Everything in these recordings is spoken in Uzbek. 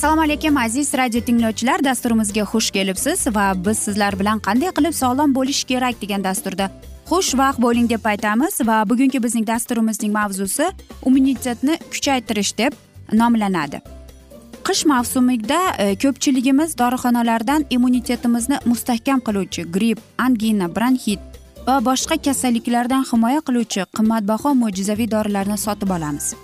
assalomu alaykum aziz radio tinglovchilar. Dasturimizga xush kelibsiz va biz sizlar bilan qanday qilib sog'lom bo'lish kerak degan dasturda xushvaqt bo'ling deb aytamiz va bugungi bizning dasturimizning mavzusi immunitetni kuchaytirish deb nomlanadi. Qish mavsumida e, ko'pchiligimiz dorixonalardan immunitetimizni mustahkam qiluvchi gripp angina bronxit va boshqa kasalliklardan himoya qiluvchi qimmatbaho mo'jizaviy dorilarni sotib olamiz.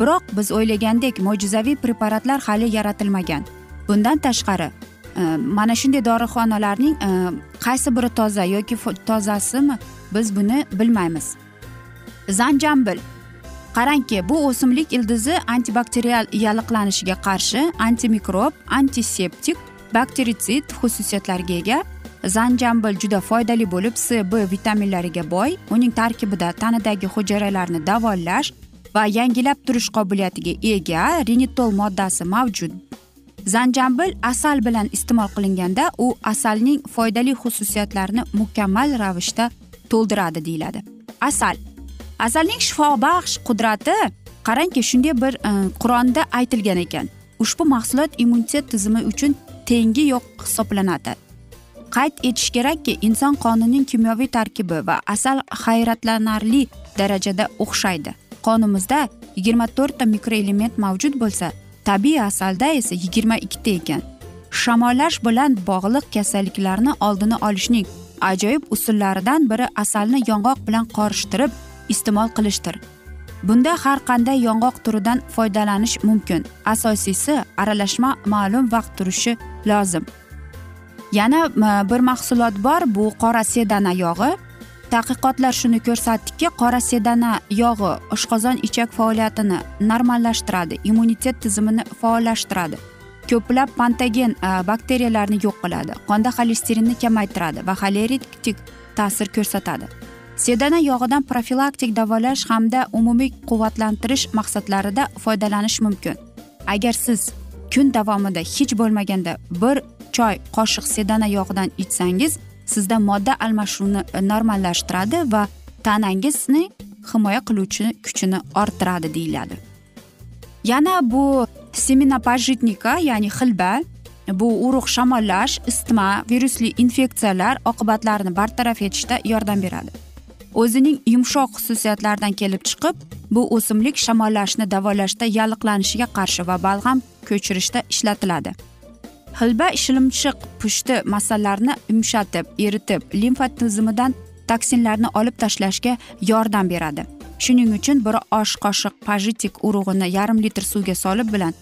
Biroq biz o'ylagandek mo'jizaviy preparatlar hali yaratilmagan. Bundan tashqari e, mana shunday dorixonalarning e, qaysi biri toza yoki tozasimi biz buni bilmaymiz. Zanjambil. Qarangki bu o'simlik ildizi antibakterial yalliqlanishiga qarshi antimikrob antiseptik bakteritsid xususiyatlarga ega. Zanjambil juda foydali bo'lib c b vitaminlariga boy. Uning tarkibida tanadagi hujayralarni davolash va yangilab turish qobiliyatiga ega rinitol moddasi mavjud. Zanjambil asal bilan iste'mol qilinganda u asalning foydali xususiyatlarini mukammal ravishda to'ldiradi deyiladi. Asal. Asalning shifobaxsh qudrati qarangki shunday bir e, qur'onda aytilgan ekan. Ushbu mahsulot immunitet tizimi uchun tengi yo'q hisoblanadi. Qayd etish kerakki inson qonining kimyoviy tarkibi va asal hayratlanarli darajada o'xshaydi. Qonimizda yigirma to'rtta mikroelement mavjud bo'lsa tabiiy asalda esa yigirma ikkita ekan. Shamollash bilan bog'liq kasalliklarni oldini olishning ajoyib usullaridan biri asalni yong'oq bilan qorishtirib iste'mol qilishdir. Bunda har qanday yong'oq turidan foydalanish mumkin. Asosiysi aralashma ma'lum vaqt turishi lozim. Yana bir mahsulot bor bu qora sedana yog'i tadqiqotlar shuni ko'rsatdiki qora sedana yog'i oshqozon ichak faoliyatini normallashtiradi immunitet tizimini faollashtiradi ko'plab pantogen bakteriyalarni yo'q qiladi qonda xolesterinni kamaytiradi va xoleritik ta'sir ko'rsatadi. Sedana yog'idan profilaktik davolash hamda umumiy quvvatlantirish maqsadlarida foydalanish mumkin. Agar siz kun davomida hech bo'lmaganda bir choy qoshiq sedana yog'idan ichsangiz sizda modda almashuvni e, normallashtiradi va tanangizni himoya qiluvchi kuchini orttiradi deyiladi. Yana bu seminopajitnika ya'ni xilba bu urug' shamollash isitma virusli infeksiyalar oqibatlarini bartaraf etishda yordam beradi. O'zining yumshoq xususiyatlaridan kelib chiqib bu o'simlik shamollashni davolashda yalliqlanishiga qarshi va balg'am ko'chirishda ishlatiladi. Xilba shilimshiq pushti massalarni yumshatib eritib limfa tizimidan toksinlarni olib tashlashga yordam beradi. Shuning uchun bir osh qoshiq pajitik urug'ini yarim litr suvga solib bilan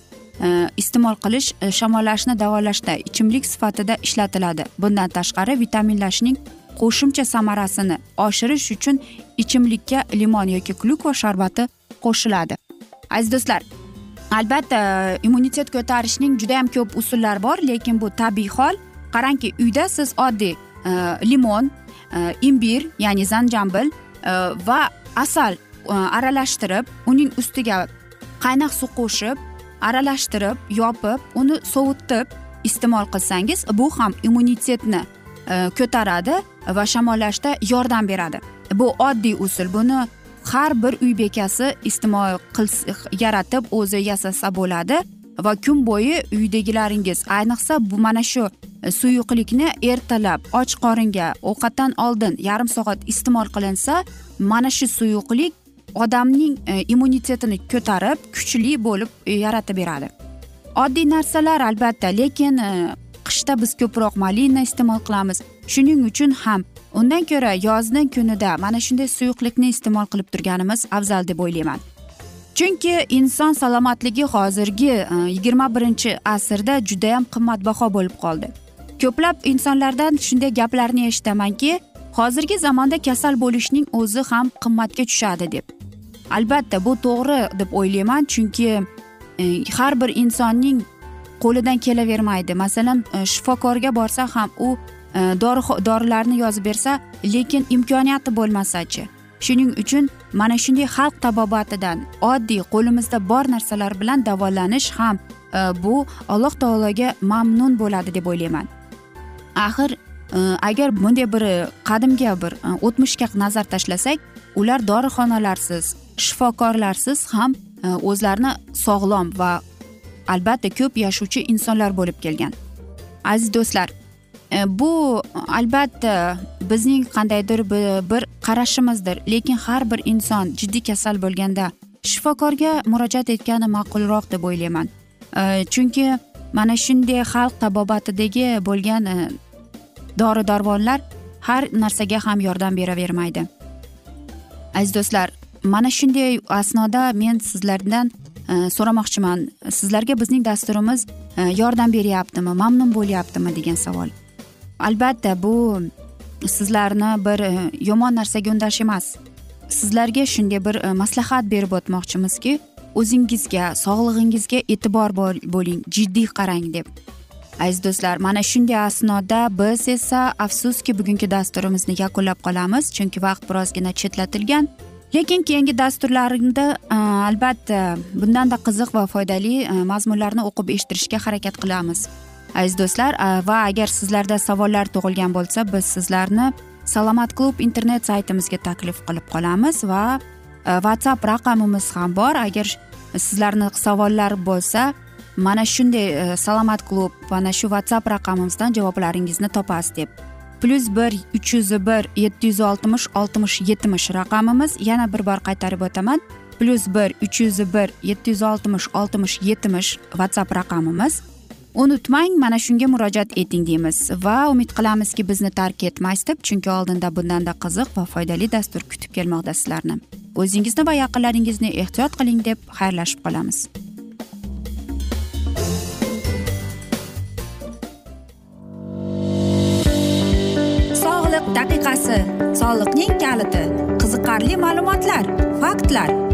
e, iste'mol qilish e, shamollashni davolashda ichimlik sifatida ishlatiladi. Bundan tashqari vitaminlashning qo'shimcha samarasini oshirish uchun ichimlikka limon yoki klyukva sharbati qo'shiladi. Aziz do'stlar albatta immunitet ko'tarishning juda yam ko'p usullari bor lekin bu tabiiy hol. Qarangki uyda siz oddiy e, limon e, imbir ya'ni zanjambil e, va asal aralashtirib uning ustiga qaynoq suv qo'shib aralashtirib yopib uni sovutib iste'mol qilsangiz bu ham immunitetni ko'taradi va shamollashda yordam beradi. Bu oddiy usul. Buni har bir uy bekasi iste'mol yaratib o'zi yasasa bo'ladi va kun bo'yi uydagilaringiz ayniqsa bu mana shu e, suyuqlikni ertalab och qoringa ovqatdan oldin yarim soat iste'mol qilinsa mana shu suyuqlik odamning e, immunitetini ko'tarib kuchli bo'lib e, yaratib beradi. Oddiy narsalar albatta lekin e, qishda biz ko'proq malina iste'mol qilamiz. Shuning uchun ham undan ko'ra yozni kunida mana shunday suyuqlikni iste'mol qilib turganimiz afzal deb o'ylayman. Chunki inson salomatligi hozirgi e, yigirma birinchi asrda judayam qimmatbaho bo'lib qoldi. Ko'plab insonlardan shunday gaplarni eshitamanki hozirgi zamonda kasal bo'lishning o'zi ham qimmatga tushadi deb. Albatta bu to'g'ri deb o'ylayman chunki e, har bir insonning qo'lidan kelavermaydi. Masalan e, shifokorga borsa ham u Э, dori dorilarni yozib bersa lekin imkoniyati bo'lmasachi. Shuning uchun mana shunday xalq tabobatidan oddiy qo'limizda bor narsalar bilan davolanish ham e, bu alloh taologa mamnun bo'ladi deb o'ylayman. Axir e, agar bunday bir qadimga bir e, o'tmishga nazar tashlasak ular dorixonalarsiz shifokorlarsiz ham o'zlarini sog'lom va albatta ko'p yashovchi insonlar bo'lib kelgan. Aziz do'stlar E, bu albatta bizning qandaydir bir qarashimizdir. Lekin har bir inson jiddiy kasal bo'lganda shifokorga murojaat etgani ma'qulroq deb o'ylayman. E, chunki mana shunday xalq tabobatidagi bo'lgan e, dori darvonlar har narsaga ham yordam beravermaydi. Aziz do'stlar mana shunday asnoda men sizlardan so'ramoqchiman. Sizlarga bizning dasturimiz yordam beryaptimi mamnun bo'lyaptimi degan savol. Albatta bu sizlarni bir e, yomon narsaga undash emas. Sizlarga shunday bir e, maslahat berib o'tmoqchimizki o'zingizga sog'lig'ingizga e'tibor bo'ling jiddiy qarang deb. Aziz do'stlar mana shunday asnoda biz esa afsuski bugungi dasturimizni yakunlab qolamiz chunki vaqt birozgina chetlatilgan. Lekin keyingi dasturlarimda e, albatta bundanda qiziq va foydali mazmunlarni o'qib eshittirishga harakat qilamiz. Aziz do'stlar va agar sizlarda savollar tug'ilgan bo'lsa biz sizlarni salomat klub internet saytimizga taklif qilib qolamiz va whatsapp raqamimiz ham bor. Agar sizlarni savollar bo'lsa mana shunday salomat klub mana shu whatsapp raqamimizdan javoblaringizni topasiz deb. Plyus bir uch yuz bir yetti yuz oltmish oltmish yetmish raqamimiz. Yana bir bor qaytarib o'taman. Plyus bir uch yuz bir yetti yuz oltmish oltmish yetmish whatsapp raqamimiz. Unutmang mana shunga murojaat eting deymiz. Va umid qilamizki bizni tark etmaysiz deb chunki oldinda bundanda qiziq va foydali dastur kutib kelmoqda sizlarni. O'zingizni va yaqinlaringizni ehtiyot qiling deb xayrlashib qolamiz. Sog'liq daqiqasi. Soliqning kaliti. Qiziqarli ma'lumotlar faktlar.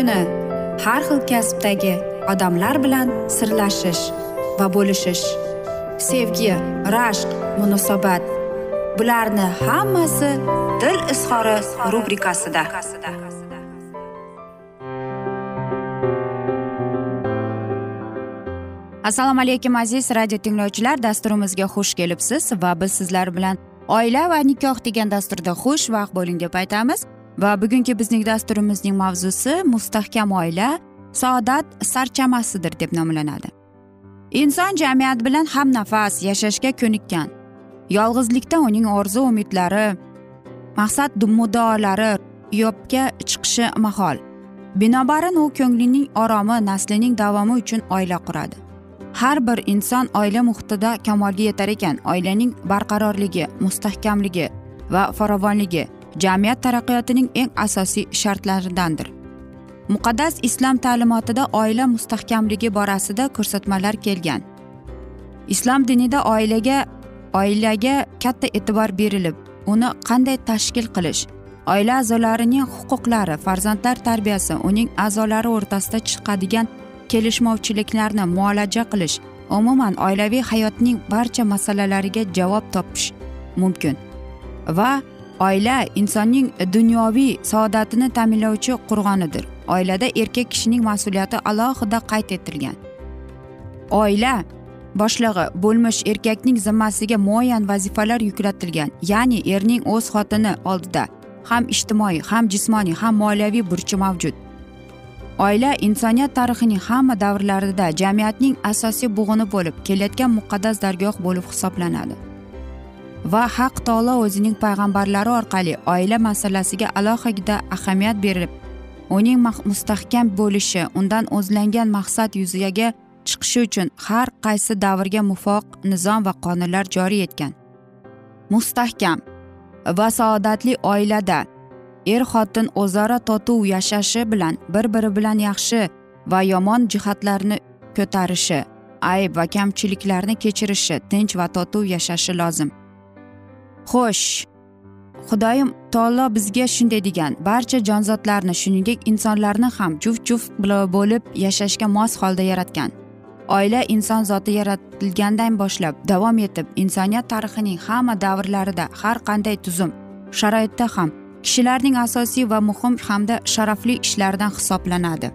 Kuni har xil kasbdagi odamlar bilan sirlashish va bo'lishish sevgi rashq munosabat bularni hammasi dil izhori rubrikasida. Assalomu alaykum aziz radio tinglovchilar. Dasturimizga xush kelibsiz va biz sizlar bilan oila va nikoh degan dasturda xush vaqt bo'ling deb aytamiz. Va bugungi bizning dasturimizning mavzusi mustahkam oila saodat sarchamasidir deb nomlanadi. Inson jamiyat bilan hamnafas yashashga ko'nikkan. Yolg'izlikda uning orzu umidlari maqsad muddaolari yopga chiqishi mahol. Binobarin u ko'nglining oromi naslining davomi uchun oila quradi. Har bir inson oila muhitida kamolga yetar ekan. Oilaning barqarorligi mustahkamligi va farovonligi jamiyat taraqqiyotining eng asosiy shartlaridandir. Muqaddas islom ta'limotida oila mustahkamligi borasida ko'rsatmalar kelgan. Islom dinida oilaga oilaga katta e'tibor berilib uni qanday tashkil qilish oila a'zolarining huquqlari farzandlar tarbiyasi uning a'zolari o'rtasida chiqadigan kelishmovchiliklarni muolaja qilish umuman oilaviy hayotning barcha masalalariga javob topish mumkin va oila insonning dunyoviy saodatini ta'minlovchi qurg'onidir. Oilada erkak kishining mas'uliyati alohida qayd etilgan. Oila boshlig'i bo'lmish erkakning zimmasiga muayyan vazifalar yuklatilgan ya'ni erning o'z xotini oldida ham ijtimoiy ham jismoniy ham moliyaviy burchi mavjud. Oila insoniyat tarixining hamma davrlarida jamiyatning asosiy bug'uni bo'lib kelayotgan muqaddas dargoh bo'lib hisoblanadi. Va haq taolo o'zining payg'ambarlari orqali oila masalasiga alohida ahamiyat berib uning mustahkam bo'lishi undan o'zlangan maqsad yuzaga chiqishi uchun har qaysi davrga muvofiq nizom va qonunlar joriy etgan. Mustahkam va saodatli oilada er xotin o'zaro totuv yashashi bilan bir biri bilan yaxshi va yomon jihatlarni ko'tarishi ayb va kamchiliklarni kechirishi tinch va totuv yashashi lozim. Xo'sh xudoyim taolo bizga shunday degan. Barcha jonzotlarni shuningdek insonlarni ham juft juft bo'lib yashashga mos holda yaratgan. Oila inson zoti yaratilgandan boshlab davom etib insoniyat tarixining hamma davrlarida har qanday tuzum sharoitda ham kishilarning asosiy va muhim hamda sharafli ishlaridan hisoblanadi.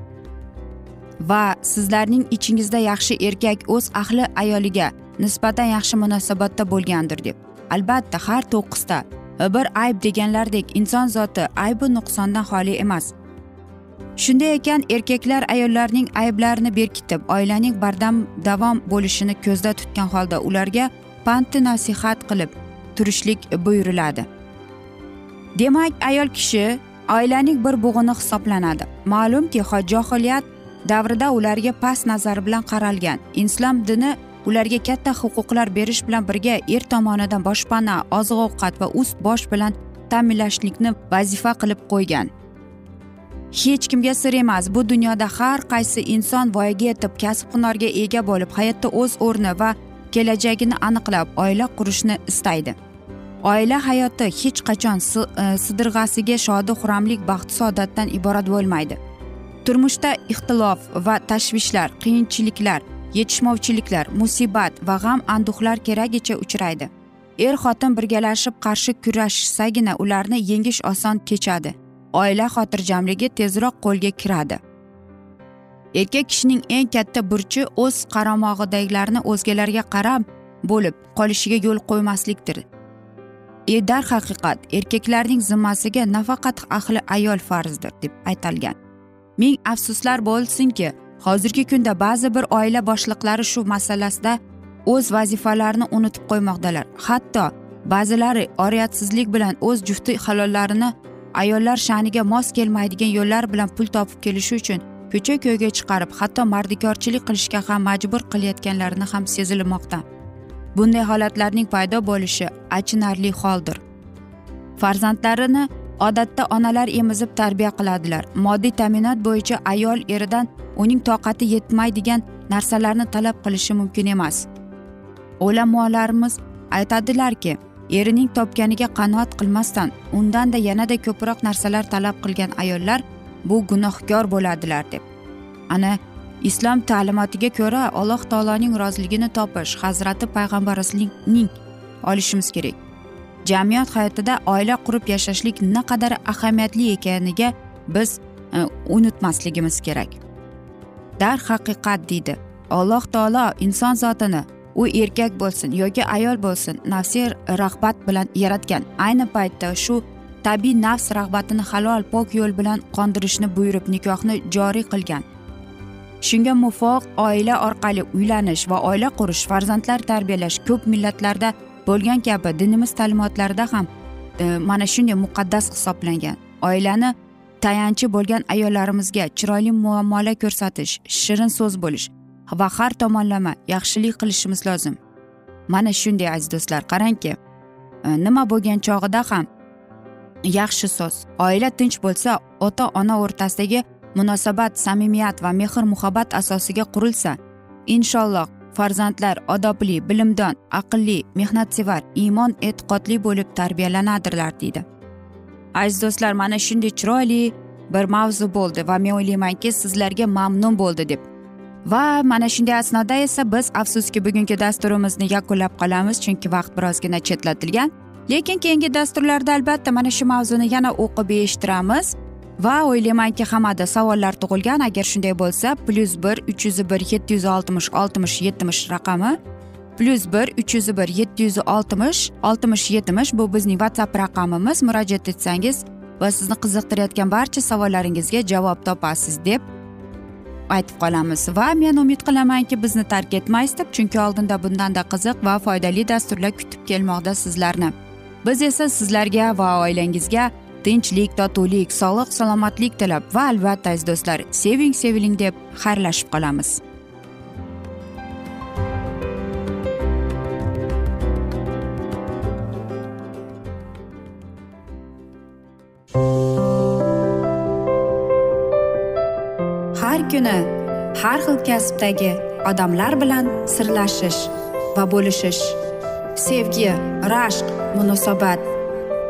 Va sizlarning ichingizda yaxshi erkak o'z ahli ayoliga nisbatan yaxshi munosabatda bo'lgandir deb. Albatta har to'qqizta. Bir ayb deganlardek inson zoti aybi nuqsondan xoli emas. Shunday ekan erkaklar ayollarning ayblarini berkitib oilaning bardam davom bo'lishini ko'zda tutgan holda ularga panti nasihat qilib turishlik buyuriladi. Demak ayol kishi oilaning bir bo'g'ini hisoblanadi. Ma'lumki johiliyat davrida ularga past nazar bilan qaralgan islom dini ularga katta huquqlar berish bilan birga er tomonidan boshpana oziq ovqat va ust bosh bilan ta'minlashlikni vazifa qilib qo'ygan. Hech kimga sir emas bu dunyoda har qaysi inson voyaga yetib kasb hunarga ega bo'lib hayotda o'z o'rni va kelajagini aniqlab oila qurishni istaydi. Oila hayoti hech qachon e, sidirg'asiga shodi xuramlik baxt saodatdan iborat bo'lmaydi. Turmushda ixtilof va tashvishlar qiyinchiliklar yetishmovchiliklar musibat va g'am anduhlar keragicha uchraydi. Er xotin birgalashib qarshi kurashsagina ularni yengish oson kechadi. Oila xotirjamligi tezroq qo'lga kiradi. Erkak kishining eng katta burchi o'z qaramog'idagilarni o'zgalarga qarab bo'lib qolishiga yo'l qo'ymaslikdir. E, darhaqiqat erkaklarning zimmasiga nafaqat ahli ayol farzdir deb aytilgan ming afsuslar bo'lsinki hozirgi kunda ba'zi bir oila boshliqlari shu masalasida o'z vazifalarini unutib qo'ymoqdalar. Hatto ba'zilari oriyatsizlik bilan o'z jufti halollarini ayollar sha'niga mos kelmaydigan yo'llar bilan pul topib kelishi uchun ko'cha ko'yga chiqarib hatto mardikorchilik qilishga ham majbur qilayotganlarini ham sezilmoqda. Bunday holatlarning paydo bo'lishi achinarli holdir. Farzandlarini odatda onalar emizib tarbiya qiladilar. Moddiy ta'minot bo'yicha ayol eridan uning toqati yetmaydigan narsalarni talab qilishi mumkin emas. Ulamolarimiz aytadilarki erining topganiga qanoat qilmasdan undanda yanada ko'proq narsalar talab qilgan ayollar bu gunohkor bo'ladilar deb. Ana islom ta'limotiga ko'ra alloh taoloning roziligini topish hazrati payg'ambarimizning olishimiz kerak. Jamiyat hayotida oila qurib yashashlik naqadar ahamiyatli ekaniga biz e, unutmasligimiz kerak. Darhaqiqat deydi alloh taolo inson zotini u erkak bo'lsin yoki ayol bo'lsin nafsiy rag'bat bilan yaratgan. Ayni paytda shu tabiiy nafs rag'batini halol pok yo'l bilan qondirishni buyurib nikohni joriy qilgan. Shunga muvofiq oila orqali uylanish va oila qurish farzandlar tarbiyalash ko'p millatlarda bo'lgan kabi dinimiz ta'limotlarida ham e, mana shunday muqaddas hisoblangan. Oilani tayanchi bo'lgan ayollarimizga chiroyli muomala ko'rsatish shirin so'z bo'lish va har tomonlama yaxshilik qilishimiz lozim. Mana shunday aziz do'stlar qarangki e, nima bo'lgan chog'ida ham yaxshi so'z. Oila tinch bo'lsa ota ona o'rtasidagi munosabat samimiyat va mehr muhabbat asosiga qurilsa inshaalloh farzandlar odobli bilimdon aqlli mehnatsevar iymon e'tiqodli bo'lib tarbiyalanadilar deydi. Aziz do'stlar mana shunday chiroyli bir mavzu bo'ldi va men o'ylaymanki sizlarga mamnun bo'ldi deb. Va mana shunday asnoda esa biz afsuski bugungi dasturimizni yakunlab qolamiz chunki vaqt birozgina chetlatilgan. Lekin keyingi dasturlarda albatta mana shu mavzuni yana o'qib eshittiramiz. Va o'ylaymanki hammada savollar tug'ilgan. Agar shunday bo'lsa plyus bir uch yuz bir yetti yuz oltmish oltmish yetmish raqami plyus bir uch yuz bir yetti yuz oltmish oltmish yetmish bu bizning whatsapp raqamimiz. Murojaat etsangiz va sizni qiziqtirayotgan barcha savollaringizga javob topasiz deb aytib qolamiz. Va men umid qilamanki bizni tark etmaysiz deb chunki oldinda bundanda qiziq va foydali dasturlar kutib kelmoqda sizlarni. Biz esa sizlarga va oilangizga tinchlik totuvlik sog'lik salomatlik tilab va albatta aziz do'stlar seving seviling deb xayrlashib qolamiz. Har kuni har xil kasbdagi odamlar bilan sirlashish va bo'lishish sevgi rashq munosabat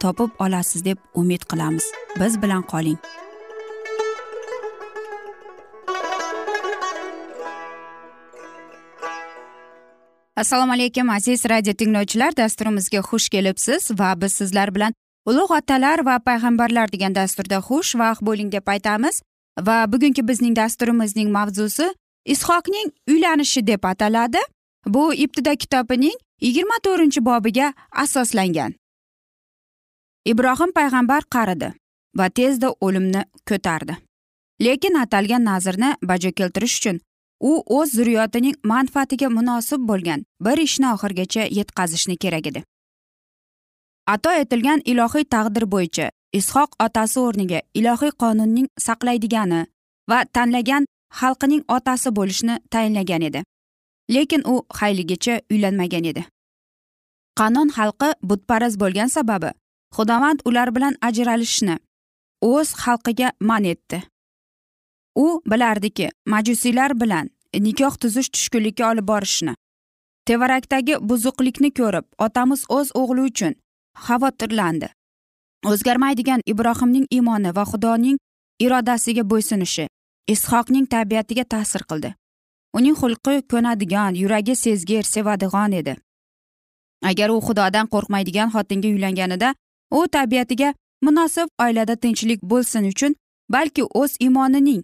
topib olasiz deb umid qilamiz. Biz bilan qoling. Assalomu alaykum aziz radio tinglovchilar. Dasturimizga xush kelibsiz va biz sizlar bilan ulug' otalar va payg'ambarlar degan dasturda xushvaqt bo'ling deb aytamiz. Va bugungi bizning dasturimizning mavzusi ishoqning uylanishi deb ataladi. Bu ibtido kitobining yigirma to'rtinchi bobiga asoslangan. Ibrohim payg'ambar qaridi va tezda o'limni ko'tardi. Lekin atalgan nazrni bajo keltirish uchun u o'z zurriyotining manfaatiga munosib bo'lgan bir ishni oxirigacha yetkazishni kerak edi. Ato etilgan ilohiy taqdir bo'yicha ishoq otasi o'rniga ilohiy qonunning saqlaydigani va tanlagan xalqining otasi bo'lishni tayinlagan edi. Lekin u hayligacha uylanmagan edi. Qanon xalqi butparast bo'lgan sababi xudovand ular bilan ajralishni o'z xalqiga man etdi. U bilardiki majusiylar bilan nikoh tuzish tushkunlikka olib borishni tevarakdagi buzuqlikni ko'rib otamiz o'z o'g'li uchun xavotirlandi o'zgarmaydigan ibrohimning iymoni va xudoning irodasiga bo'ysunishi ishoqning tabiatiga ta'sir qildi. Uning xulqi ko'nadigan yuragi sezgir sevadigan edi. Agar u xudodan qo'rqmaydigan xotinga uylanganida u tabiatiga munosib oilada tinchlik bo'lsin uchun balki o'z iymonining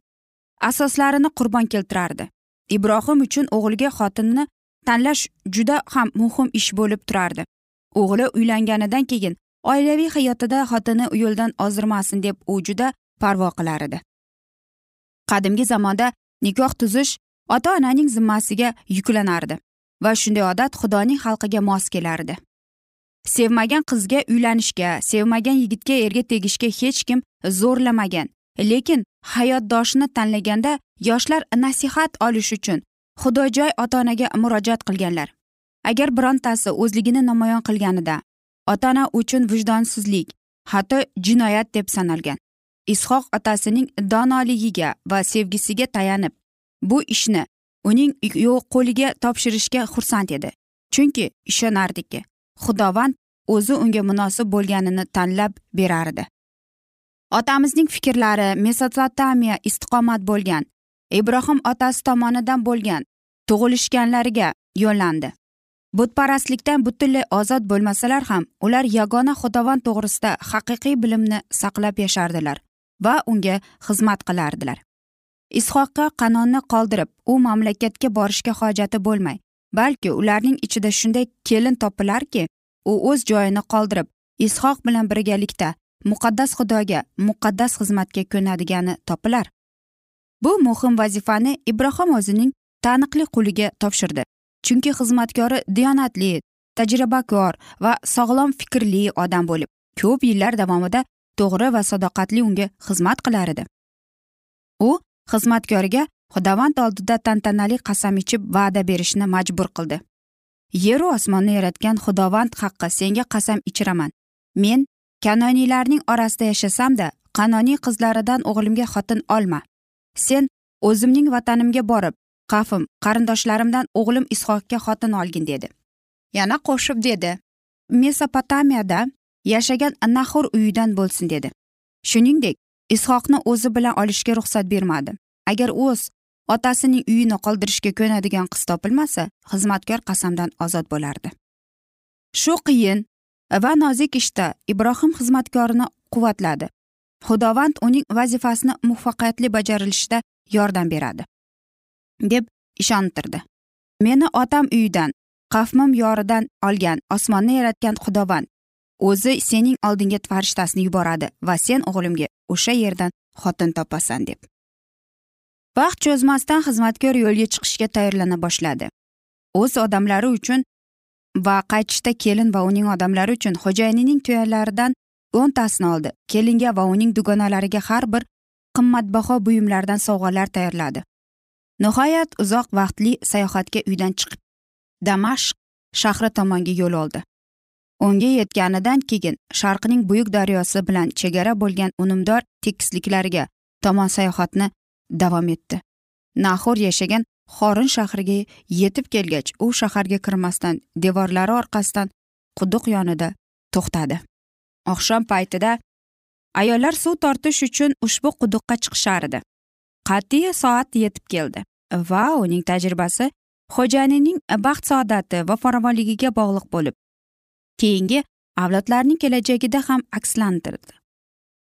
asoslarini qurbon keltirardi. Ibrohim uchun o'g'liga xotinni tanlash juda ham muhim ish bo'lib turardi. O'g'li uylanganidan keyin oilaviy hayotida xotini yo'ldan ozdirmasin deb u juda parvo qilar edi. Qadimgi zamonda nikoh tuzish ota onaning zimmasiga yuklanardi va shunday odat xudoning xalqiga mos kelardi sevmagan qizga uylanishga sevmagan yigitga erga tegishga hech kim zo'rlamagan. Lekin hayotdoshni tanlaganda yoshlar nasihat olish uchun xudojoy ota onaga murojaat qilganlar. Agar birontasi o'zligini namoyon qilganida ota ona uchun vijdonsizlik hatto jinoyat deb sanalgan. Ishoq otasining donoligiga va sevgisiga tayanib bu ishni uning qo'liga topshirishga xursand edi. Chunki ishonardiki xudovand o'zi unga munosib bo'lganini tanlab berardi. Otamizning fikrlari mesopotamiya istiqomat bo'lgan ibrohim otasi tomonidan bo'lgan tug'ilishganlariga yo'llandi. Butparastlikdan butunlay ozod bo'lmasalar ham ular yagona xudovand to'g'risida haqiqiy bilimni saqlab yashardilar va unga xizmat qilardilar. Ishoqqa qanonni qoldirib u mamlakatga borishga hojati bo'lmay balki ularning ichida shunday kelin topilarki u o'z joyini qoldirib ishoq bilan birgalikda muqaddas xudoga muqaddas xizmatga ko'nadigani topilar. Bu muhim vazifani ibrohim o'zining taniqli quliga topshirdi. Chunki xizmatkori diyonatli tajribakor va sog'lom fikrli odam bo'lib ko'p yillar davomida to'g'ri va sadoqatli unga xizmat qilar edi. U xizmatkoriga xudovand oldida tantanali qasam ichib va'da berishni majbur qildi. Yeru osmonni yaratgan xudovand haqqi senga qasam ichiraman. Men kanoniylarning orasida yashasamda qanoniy qizlaridan o'g'limga xotin olma. Sen o'zimning vatanimga borib qafim qarindoshlarimdan o'g'lim ishoqga xotin olgin dedi. Yana qo'shib dedi mesopotamiyada yashagan nahur uyidan bo'lsin dedi. Shuningdek ishoqni o'zi bilan olishga ruxsat bermadi. Agar o'z otasining uyini qoldirishga ko'nadigan qiz topilmasa xizmatkor qasamdan ozod bo'lardi. Shu qiyin va nozik ishda ibrohim xizmatkorini quvvatladi. Xudovand uning vazifasini muvaffaqiyatli bajarilishida yordam beradi deb ishontirdi. Meni otam uyidan qafmim yoridan olgan osmonni yaratgan xudovand o'zi sening oldinga farishtasini yuboradi va sen o'g'limga o'sha yerdan xotin topasan deb vaqt cho'zmasdan xizmatkor yo'lga chiqishga tayyorlana boshladi. O'z odamlari uchun va qaytishda kelin va uning odamlari uchun xo'jayinining tuyalaridan o'ntasini oldi. Kelinga va uning dugonalariga har bir qimmatbaho buyumlardan sovg'alar tayyorladi. Nihoyat uzoq vaqtli sayohatga uydan chiqib damashq shahri tomonga yo'l oldi. Unga yetganidan keyin sharqning buyuk daryosi bilan chegara bo'lgan unumdor tekisliklariga tomon sayohatni davom etdi. Nahor yashagan xorin shahriga yetib kelgach u shaharga kirmasdan devorlari orqasidan quduq yonida to'xtadi. Oqshom paytida ayollar suv tortish uchun ushbu quduqqa chiqishardi qat'iy soat yetib keldi va uning tajribasi xo'jayinining baxt saodati va farovonligiga bog'liq bo'lib keyingi avlodlarning kelajagida ham akslantirdi.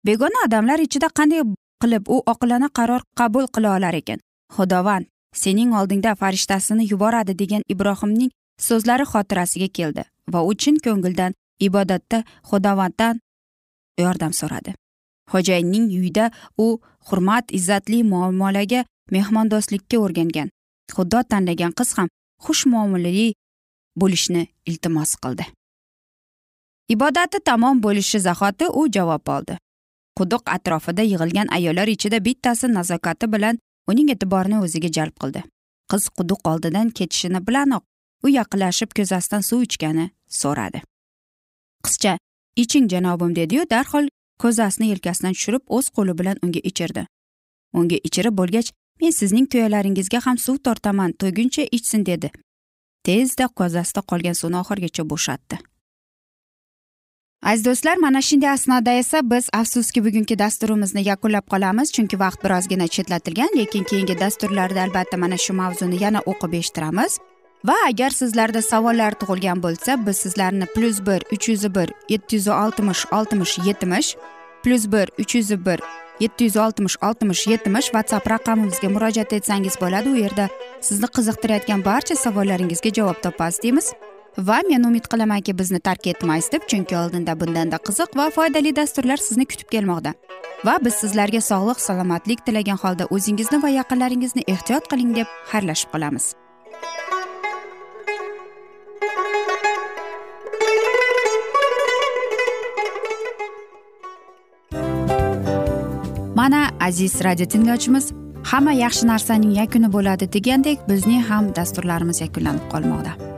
Begona odamlar ichida qanday qilib u oqilona qaror qabul qila olar ekan. Xudovand sening oldingda farishtasini yuboradi degan ibrohimning so'zlari xotirasiga keldi va u chin ko'ngildan ibodatda xudovanddan yordam so'radi. Xo'jayinning uyida u hurmat izzatli muomalaga mehmondo'stlikka o'rgangan. Xudo tanlagan qiz ham xush muomalali bo'lishni iltimos qildi. Ibodati tamom bo'lishi zahoti u javob oldi. Quduq atrofida yig'ilgan ayollar ichida bittasi nazokati bilan uning e'tiborini o'ziga jalb qildi. Qiz quduq oldidan ketishini bilanoq u yaqinlashib ko'zasidan suv ichgani so'radi. Qizcha iching janobim dediyu darhol ko'zasini yelkasidan tushirib o'z qo'li bilan unga ichirdi. Unga ichirib bo'lgach men sizning tuyalaringizga ham suv tortaman to'yguncha ichsin dedi. Tezda ko'zasida qolgan suvni oxirigacha bo'shatdi. Aziz do'stlar mana shunday asnoda esa biz afsuski bugungi dasturimizni yakunlab qolamiz chunki vaqt birozgina chetlatilgan lekin keyingi dasturlarda albatta mana shu mavzuni yana o'qib eshittiramiz. Va agar sizlarda savollar tug'ilgan bo'lsa biz sizlarni plyus bir uch yuz bir yetti yuz oltmish oltmish yetmish plyus bir uch yuz bir yetti yuz oltmish oltmish yetmish whatsapp raqamimizga murojaat etsangiz bo'ladi. U yerda sizni qiziqtirayotgan barcha savollaringizga javob topasiz deymiz. Va men umid qilamanki bizni tark etmaysiz deb chunki oldinda bundanda qiziq va foydali dasturlar sizni kutib kelmoqda. Va biz sizlarga sog'lik salomatlik tilagan holda o'zingizni va yaqinlaringizni ehtiyot qiling deb xayrlashib qolamiz. Mana aziz radio tinglovchimiz hamma yaxshi narsaning yakuni bo'ladi degandek bizning ham dasturlarimiz yakunlanib qolmoqda.